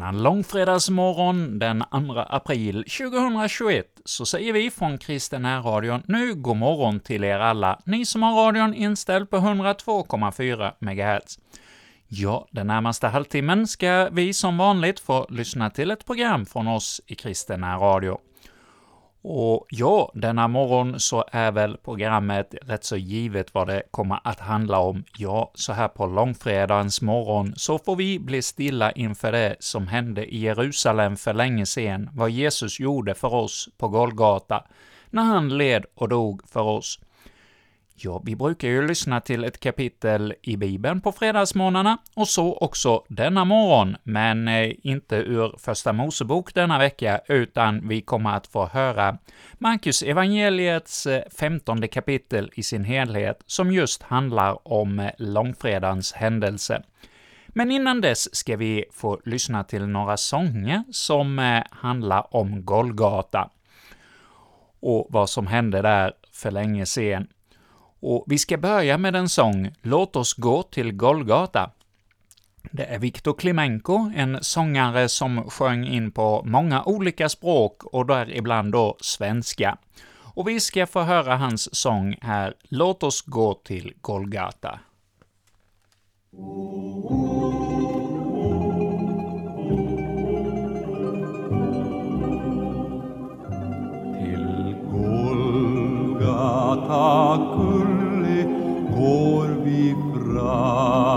Denna långfredagsmorgon den 2 april 2021 så säger vi från Kristen radion nu god morgon till er alla, ni som har radion inställd på 102,4 MHz. Ja, den närmaste halvtimmen ska vi som vanligt få lyssna till ett program från oss i Kristen radio. Och ja, denna morgon så är väl programmet rätt så givet vad det kommer att handla om. Ja, så här på långfredagens morgon så får vi bli stilla inför det som hände i Jerusalem för länge sedan, vad Jesus gjorde för oss på Golgata, när han led och dog för oss. Ja, vi brukar ju lyssna till ett kapitel i Bibeln på fredagsmorgnarna, och så också denna morgon, men eh, inte ur Första Mosebok denna vecka, utan vi kommer att få höra Markus evangeliets eh, femtonde kapitel i sin helhet, som just handlar om eh, långfredagens händelse. Men innan dess ska vi få lyssna till några sånger som handlar om Golgata, och vad som hände där för länge sedan. Och vi ska börja med en sång, Låt oss gå till Golgata. Det är Viktor Klimenko, en sångare som sjöng in på många olika språk och däribland då svenska. Och vi ska få höra hans sång här, Låt oss gå till Golgata. Mm. Golgata går vi fram.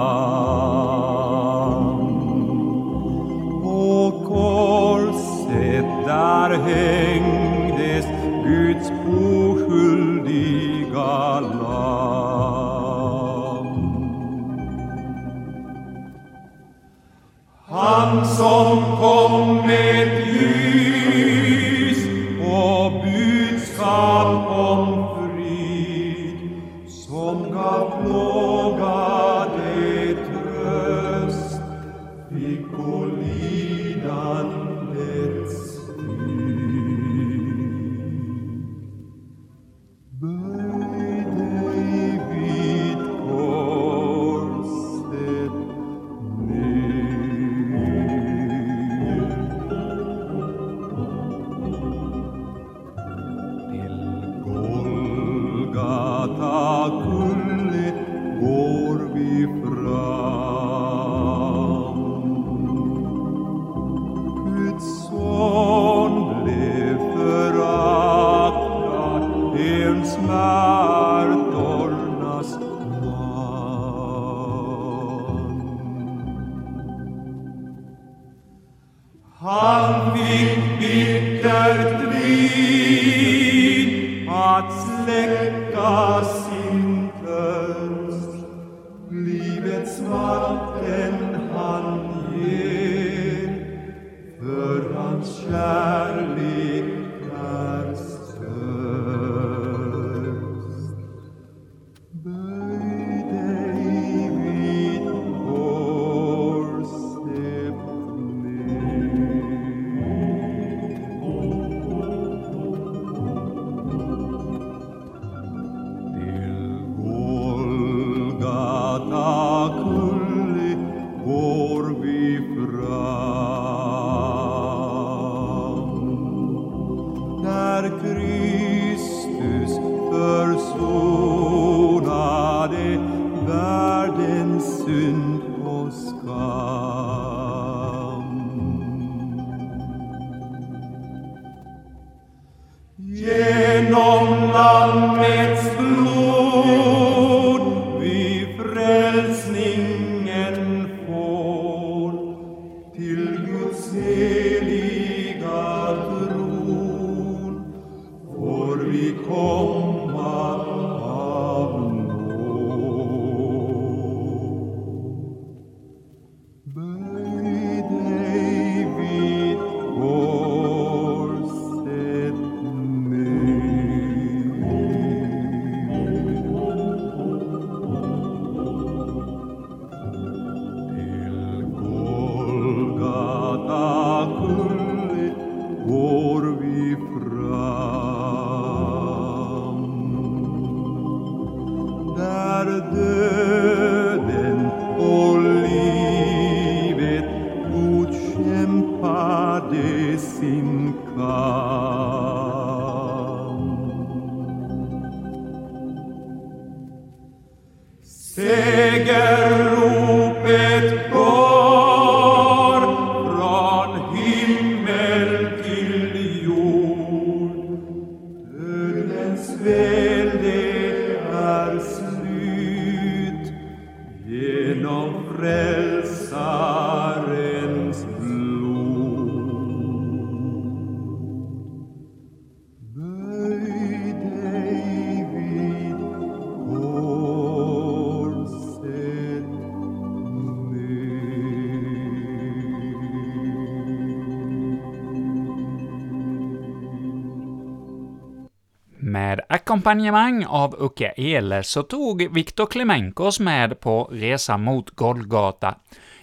Ackompanjemang av Uke Ele så tog Viktor Klemenkos med på resa mot Golgata.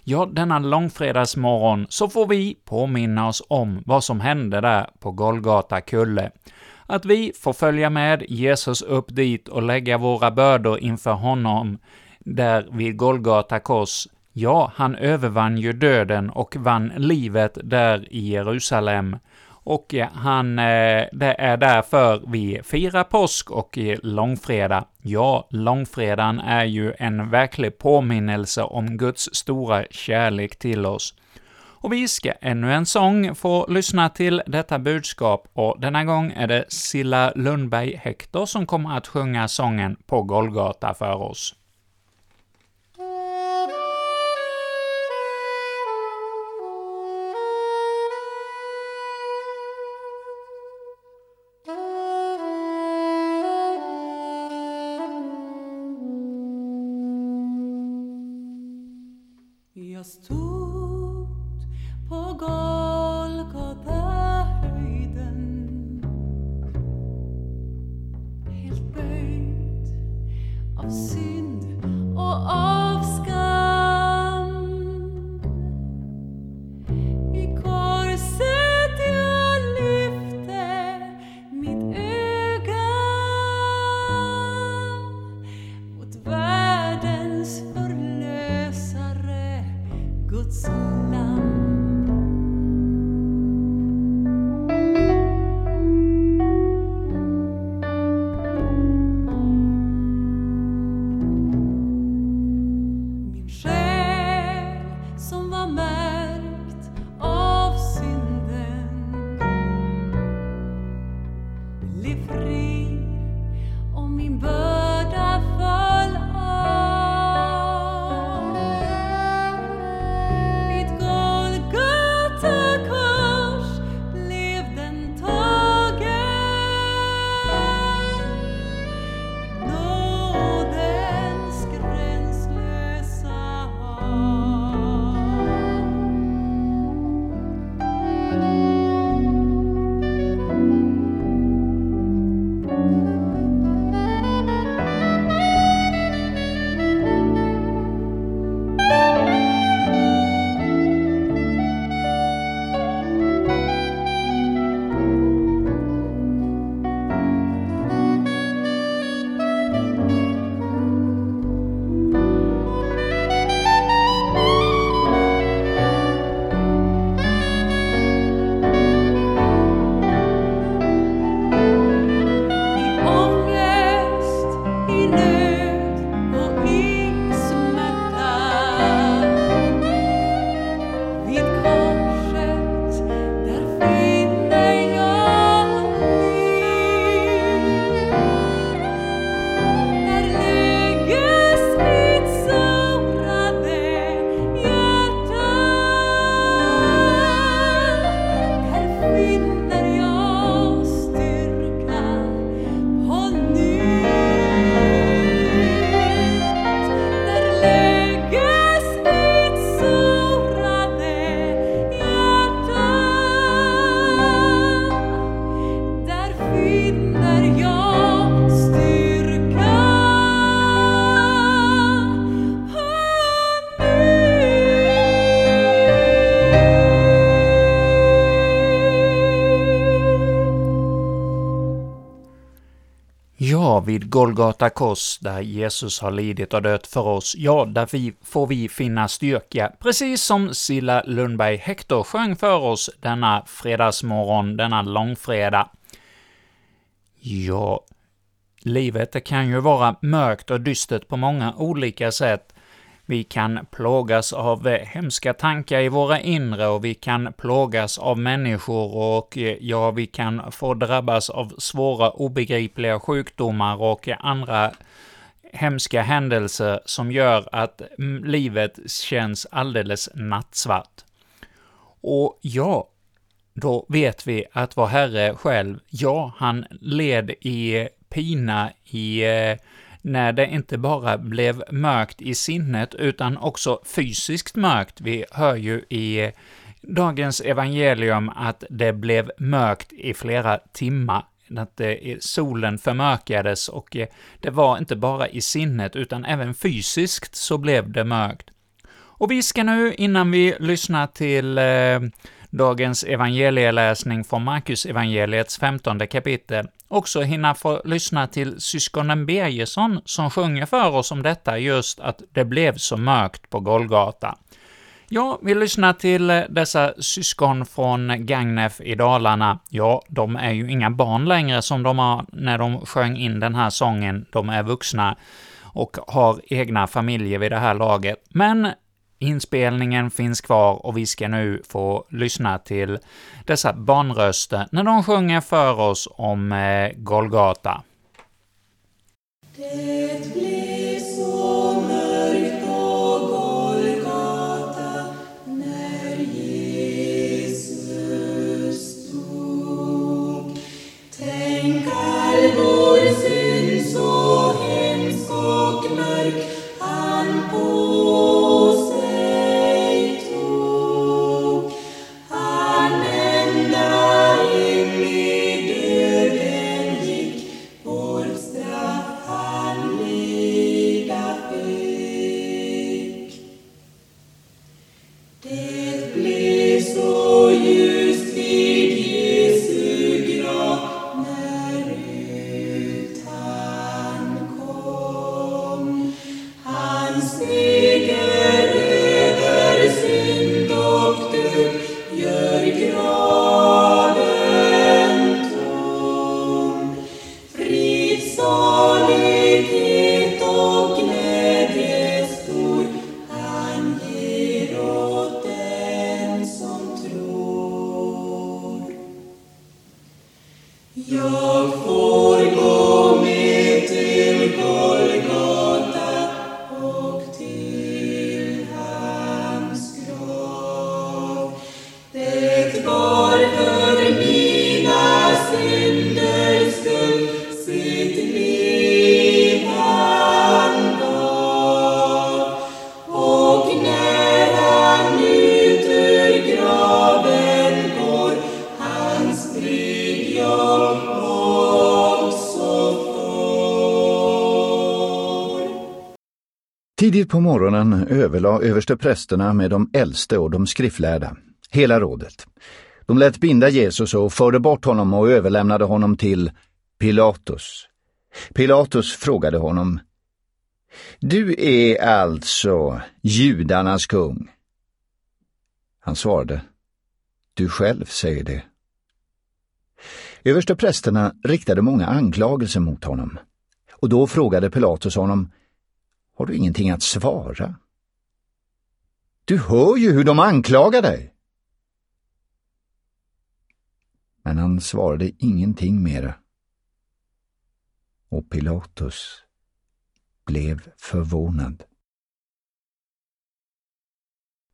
Ja, denna långfredagsmorgon så får vi påminna oss om vad som hände där på Golgata kulle. Att vi får följa med Jesus upp dit och lägga våra bördor inför honom där vid Golgata kors. Ja, han övervann ju döden och vann livet där i Jerusalem och han, eh, det är därför vi firar påsk och eh, långfredag. Ja, långfredagen är ju en verklig påminnelse om Guds stora kärlek till oss. Och vi ska ännu en sång få lyssna till detta budskap, och denna gång är det Silla Lundberg Hector som kommer att sjunga sången På Golgata för oss. Vid Golgata kors, där Jesus har lidit och dött för oss, ja, där vi, får vi finna styrka, precis som Silla Lundberg Hector sjöng för oss denna fredagsmorgon, denna långfredag. Ja, livet det kan ju vara mörkt och dystert på många olika sätt. Vi kan plågas av eh, hemska tankar i våra inre och vi kan plågas av människor och eh, ja, vi kan få drabbas av svåra obegripliga sjukdomar och andra hemska händelser som gör att mm, livet känns alldeles nattsvart. Och ja, då vet vi att vår Herre själv, ja, han led i eh, pina i eh, när det inte bara blev mörkt i sinnet, utan också fysiskt mörkt. Vi hör ju i dagens evangelium att det blev mörkt i flera timmar, att eh, solen förmörkades och eh, det var inte bara i sinnet, utan även fysiskt så blev det mörkt. Och vi ska nu, innan vi lyssnar till eh, dagens evangelieläsning från Markus evangeliets femtonde kapitel, också hinna få lyssna till syskonen Birgersson som sjunger för oss om detta, just att det blev så mörkt på Golgata. Ja, vi lyssnar till eh, dessa syskon från Gagnef i Dalarna. Ja, de är ju inga barn längre som de var när de sjöng in den här sången. De är vuxna och har egna familjer vid det här laget. Men inspelningen finns kvar och vi ska nu få lyssna till dessa barnröster när de sjunger för oss om eh, Golgata. Det blev så mörkt på Golgata när Jesus dog. Tänk all vår synd så hemsk och mörk han på Jag på morgonen överlade översteprästerna med de äldste och de skriftlärda, hela rådet. De lät binda Jesus och förde bort honom och överlämnade honom till Pilatus. Pilatus frågade honom, Du är alltså judarnas kung? Han svarade, Du själv säger det. Översteprästerna riktade många anklagelser mot honom, och då frågade Pilatus honom, har du ingenting att svara? Du hör ju hur de anklagar dig. Men han svarade ingenting mera. Och Pilatus blev förvånad.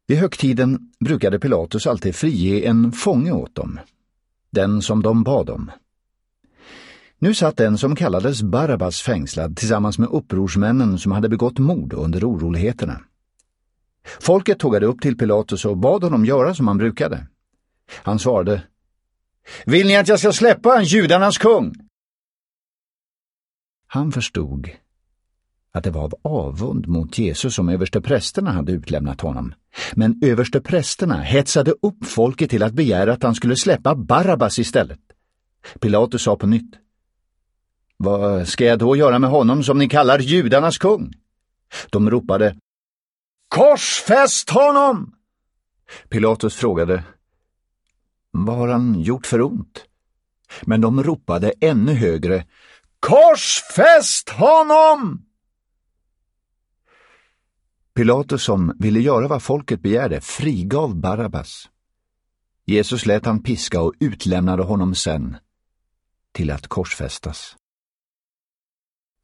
Vid högtiden brukade Pilatus alltid frige en fånge åt dem, den som de bad om. Nu satt den som kallades Barabbas fängslad tillsammans med upprorsmännen som hade begått mord under oroligheterna. Folket tågade upp till Pilatus och bad honom göra som han brukade. Han svarade Vill ni att jag ska släppa judarnas kung? Han förstod att det var av avund mot Jesus som översteprästerna hade utlämnat honom. Men översteprästerna hetsade upp folket till att begära att han skulle släppa Barabbas istället. Pilatus sa på nytt vad ska jag då göra med honom som ni kallar judarnas kung? De ropade Korsfäst honom! Pilatus frågade Vad har han gjort för ont? Men de ropade ännu högre Korsfäst honom! Pilatus som ville göra vad folket begärde frigav Barabbas. Jesus lät han piska och utlämnade honom sen till att korsfästas.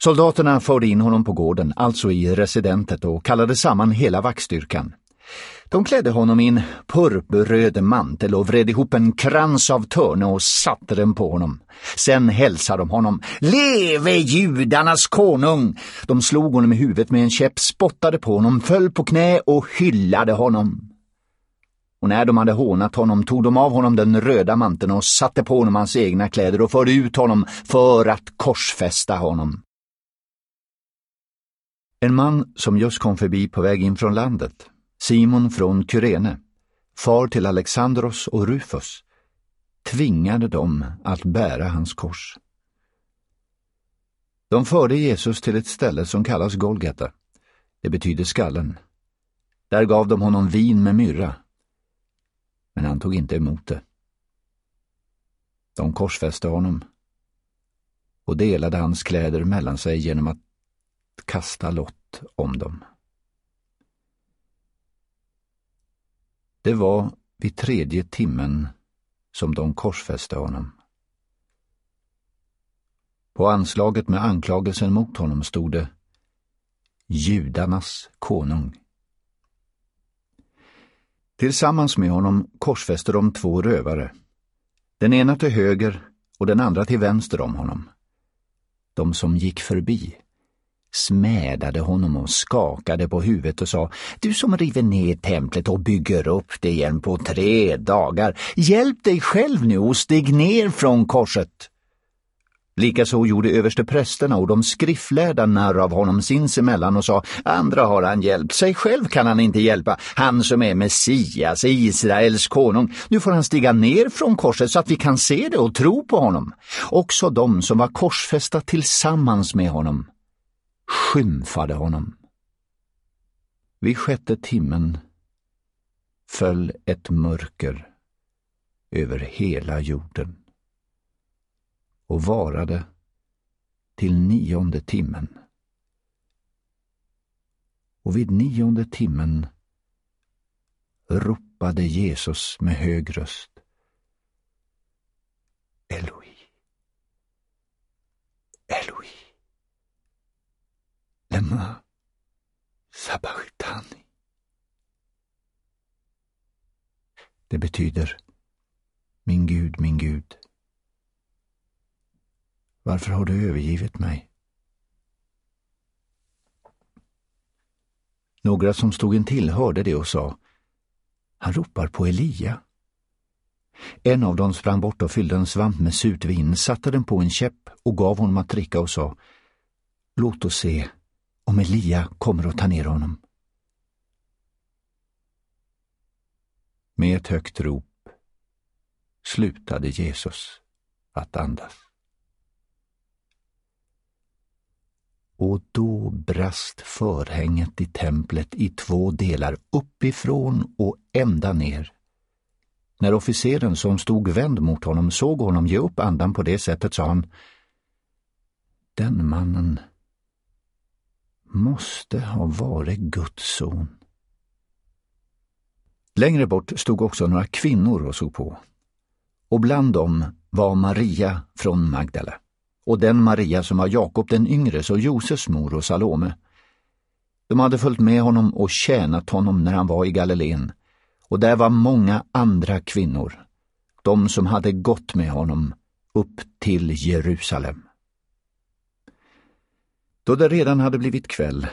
Soldaterna förde in honom på gården, alltså i residentet, och kallade samman hela vaktstyrkan. De klädde honom i en purpurröd mantel och vred ihop en krans av törne och satte den på honom. Sen hälsade de honom. Leve judarnas konung! De slog honom i huvudet med en käpp, spottade på honom, föll på knä och hyllade honom. Och när de hade hånat honom tog de av honom den röda manteln och satte på honom hans egna kläder och förde ut honom för att korsfästa honom. En man som just kom förbi på väg in från landet, Simon från Kyrene, far till Alexandros och Rufus, tvingade dem att bära hans kors. De förde Jesus till ett ställe som kallas Golgata. Det betyder skallen. Där gav de honom vin med myrra. Men han tog inte emot det. De korsfäste honom och delade hans kläder mellan sig genom att kasta lott om dem. Det var vid tredje timmen som de korsfäste honom. På anslaget med anklagelsen mot honom stod det Judarnas konung. Tillsammans med honom korsfäste de två rövare, den ena till höger och den andra till vänster om honom. De som gick förbi smädade honom och skakade på huvudet och sa Du som river ner templet och bygger upp det igen på tre dagar, hjälp dig själv nu och stig ner från korset. Likaså gjorde översteprästerna och de skriftlärda narr av honom sinsemellan och sa andra har han hjälpt, sig själv kan han inte hjälpa, han som är Messias, Israels konung. Nu får han stiga ner från korset så att vi kan se det och tro på honom. Också de som var korsfästa tillsammans med honom skymfade honom. Vid sjätte timmen föll ett mörker över hela jorden och varade till nionde timmen. Och vid nionde timmen ropade Jesus med hög röst Eloi, Анна sabachthani. Det betyder Min Gud, min Gud, varför har du övergivit mig? Några som stod intill hörde det och sa Han ropar på Elia. En av dem sprang bort och fyllde en svamp med surt vin, satte den på en käpp och gav honom att dricka och sa Låt oss se om Elia kommer att ta ner honom. Med ett högt rop slutade Jesus att andas. och då brast förhänget i templet i två delar, uppifrån och ända ner. När officeren som stod vänd mot honom såg honom ge upp andan på det sättet sa han Den mannen måste ha varit Guds son. Längre bort stod också några kvinnor och såg på. Och bland dem var Maria från Magdala och den Maria som var Jakob den yngres och Josefs mor och Salome. De hade följt med honom och tjänat honom när han var i Galileen, och där var många andra kvinnor, de som hade gått med honom upp till Jerusalem. Då det redan hade blivit kväll,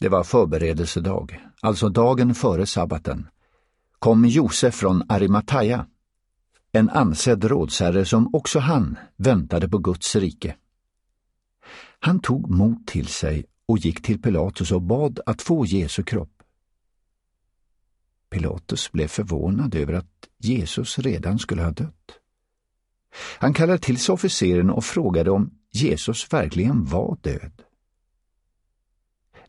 det var förberedelsedag, alltså dagen före sabbaten, kom Josef från Arimataya en ansedd rådsherre som också han väntade på Guds rike. Han tog mod till sig och gick till Pilatus och bad att få Jesu kropp. Pilatus blev förvånad över att Jesus redan skulle ha dött. Han kallade till sig officeren och frågade om Jesus verkligen var död.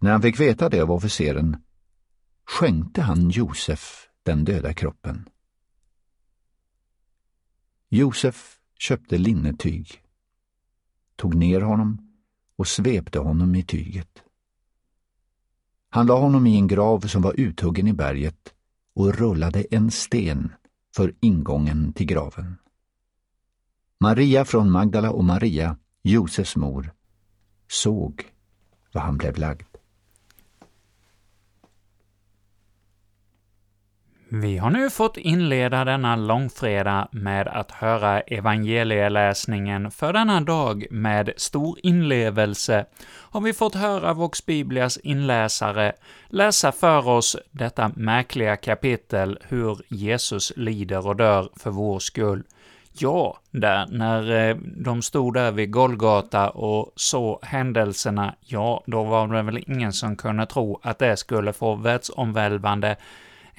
När han fick veta det av officeren skänkte han Josef den döda kroppen. Josef köpte linnetyg, tog ner honom och svepte honom i tyget. Han la honom i en grav som var uthuggen i berget och rullade en sten för ingången till graven. Maria från Magdala och Maria, Josefs mor, såg var han blev lagd. Vi har nu fått inleda denna långfredag med att höra evangelieläsningen för denna dag med stor inlevelse har vi fått höra Vox Biblias inläsare läsa för oss detta märkliga kapitel hur Jesus lider och dör för vår skull. Ja, där när eh, de stod där vid Golgata och såg händelserna, ja, då var det väl ingen som kunde tro att det skulle få världsomvälvande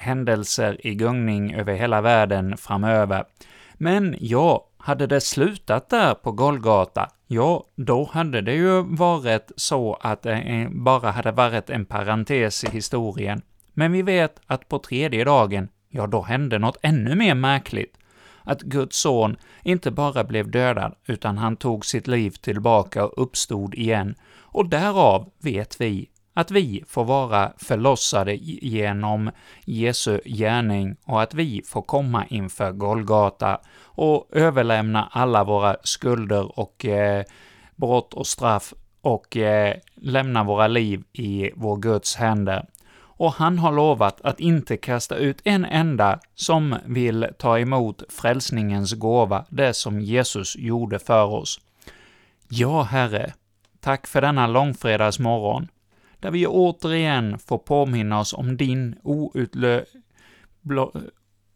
händelser i gungning över hela världen framöver. Men ja, hade det slutat där på Golgata, ja, då hade det ju varit så att det eh, bara hade varit en parentes i historien. Men vi vet att på tredje dagen, ja, då hände något ännu mer märkligt. Att Guds son inte bara blev dödad, utan han tog sitt liv tillbaka och uppstod igen. Och därav vet vi att vi får vara förlossade genom Jesu gärning och att vi får komma inför Golgata och överlämna alla våra skulder och eh, brott och straff och eh, lämna våra liv i vår Guds händer. Och han har lovat att inte kasta ut en enda som vill ta emot frälsningens gåva, det som Jesus gjorde för oss. Ja, Herre, tack för denna långfredagsmorgon där vi återigen får påminna oss om din outlö...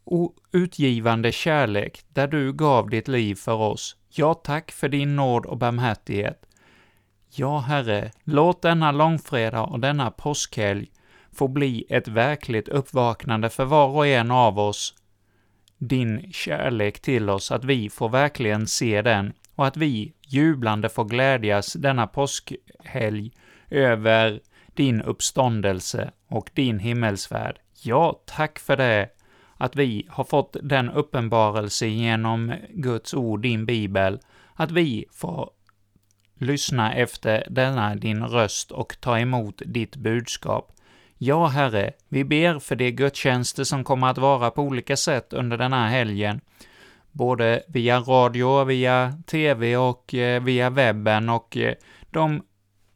outgivande kärlek, där du gav ditt liv för oss. Ja, tack för din nåd och barmhärtighet. Ja, Herre, låt denna långfredag och denna påskhelg få bli ett verkligt uppvaknande för var och en av oss, din kärlek till oss, att vi får verkligen se den och att vi jublande får glädjas denna påskhelg över din uppståndelse och din himmelsfärd. Ja, tack för det, att vi har fått den uppenbarelse genom Guds ord, din bibel, att vi får lyssna efter denna din röst och ta emot ditt budskap. Ja, Herre, vi ber för de gudstjänster som kommer att vara på olika sätt under den här helgen, både via radio, via TV och eh, via webben och eh, de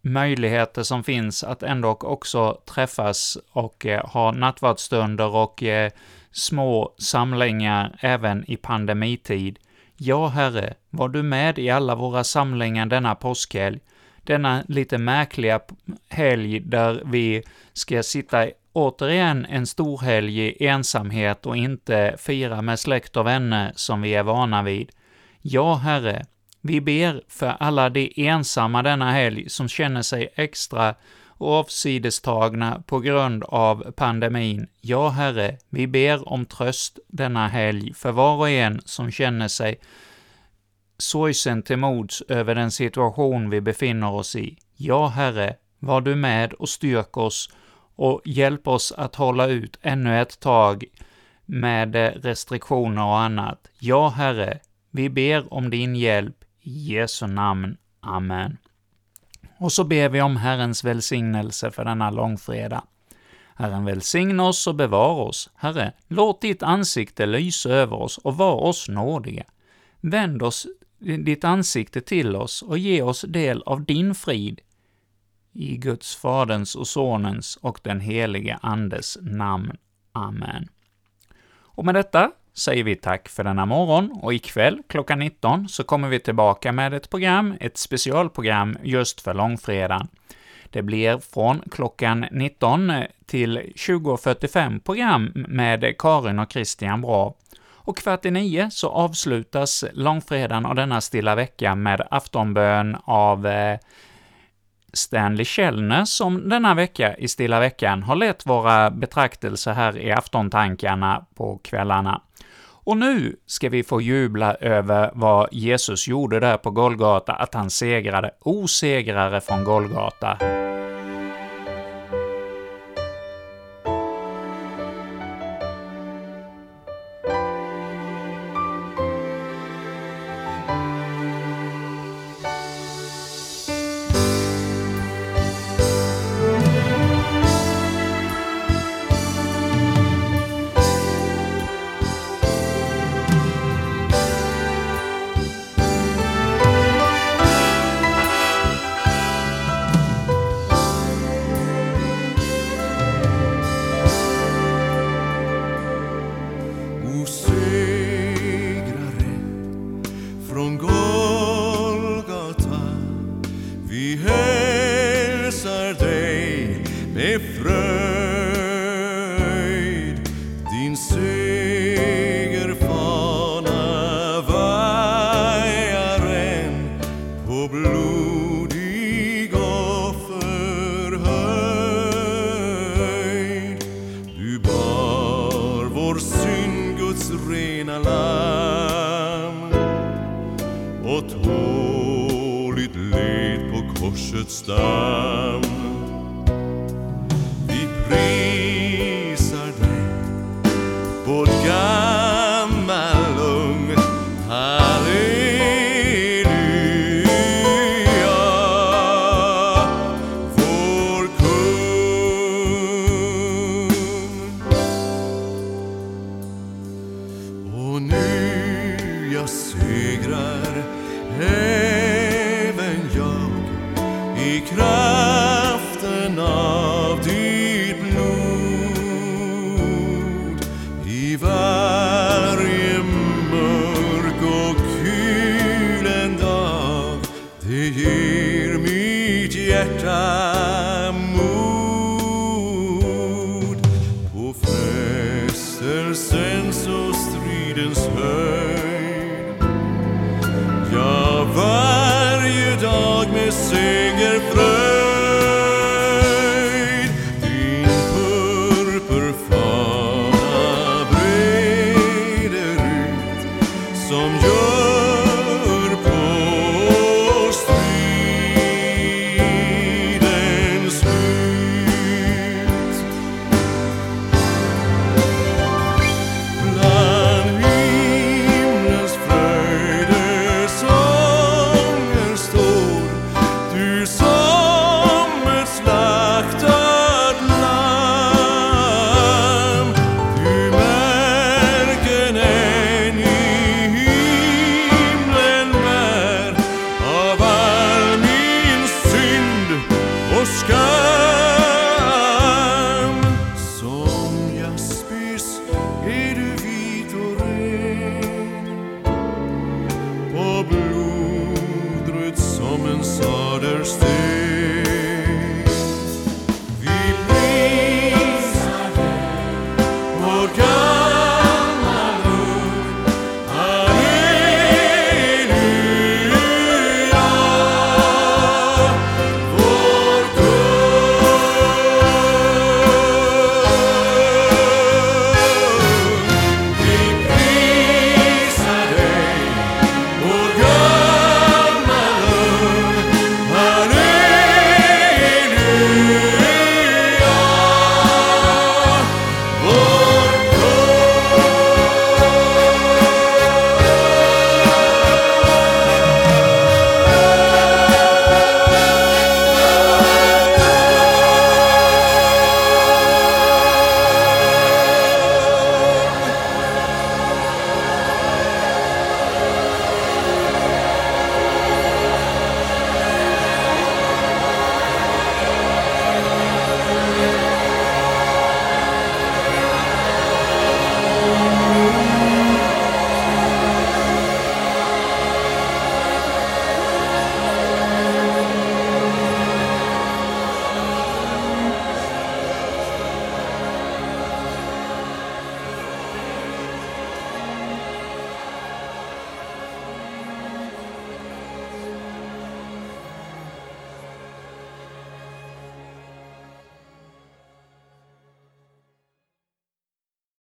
möjligheter som finns att ändå också träffas och eh, ha nattvardsstunder och eh, små samlingar även i pandemitid. Ja, Herre, var du med i alla våra samlingar denna påskhelg, denna lite märkliga helg där vi ska sitta återigen en stor helg i ensamhet och inte fira med släkt och vänner som vi är vana vid. Ja, Herre, vi ber för alla de ensamma denna helg som känner sig extra avsidestagna på grund av pandemin. Ja, Herre, vi ber om tröst denna helg för var och en som känner sig sorgsen till mods över den situation vi befinner oss i. Ja, Herre, var du med och styrk oss och hjälp oss att hålla ut ännu ett tag med restriktioner och annat. Ja, Herre, vi ber om din hjälp i Jesu namn. Amen. Och så ber vi om Herrens välsignelse för denna långfredag. Herren välsigne oss och bevara oss. Herre, låt ditt ansikte lysa över oss och var oss nådiga. Vänd oss ditt ansikte till oss och ge oss del av din frid. I Guds, Faderns och Sonens och den helige Andes namn. Amen. Och med detta säger vi tack för denna morgon och ikväll klockan 19 så kommer vi tillbaka med ett program, ett specialprogram just för långfredagen. Det blir från klockan 19 till 20.45 program med Karin och Christian Bra. Och kvart i nio så avslutas långfredagen och denna stilla vecka med aftonbön av eh, Stanley Källner, som denna vecka i Stilla veckan har lett våra betraktelser här i aftontankarna på kvällarna. Och nu ska vi få jubla över vad Jesus gjorde där på Golgata, att han segrade, osegrare från Golgata. vår synd Guds rena lamm och tåligt led på korsets damm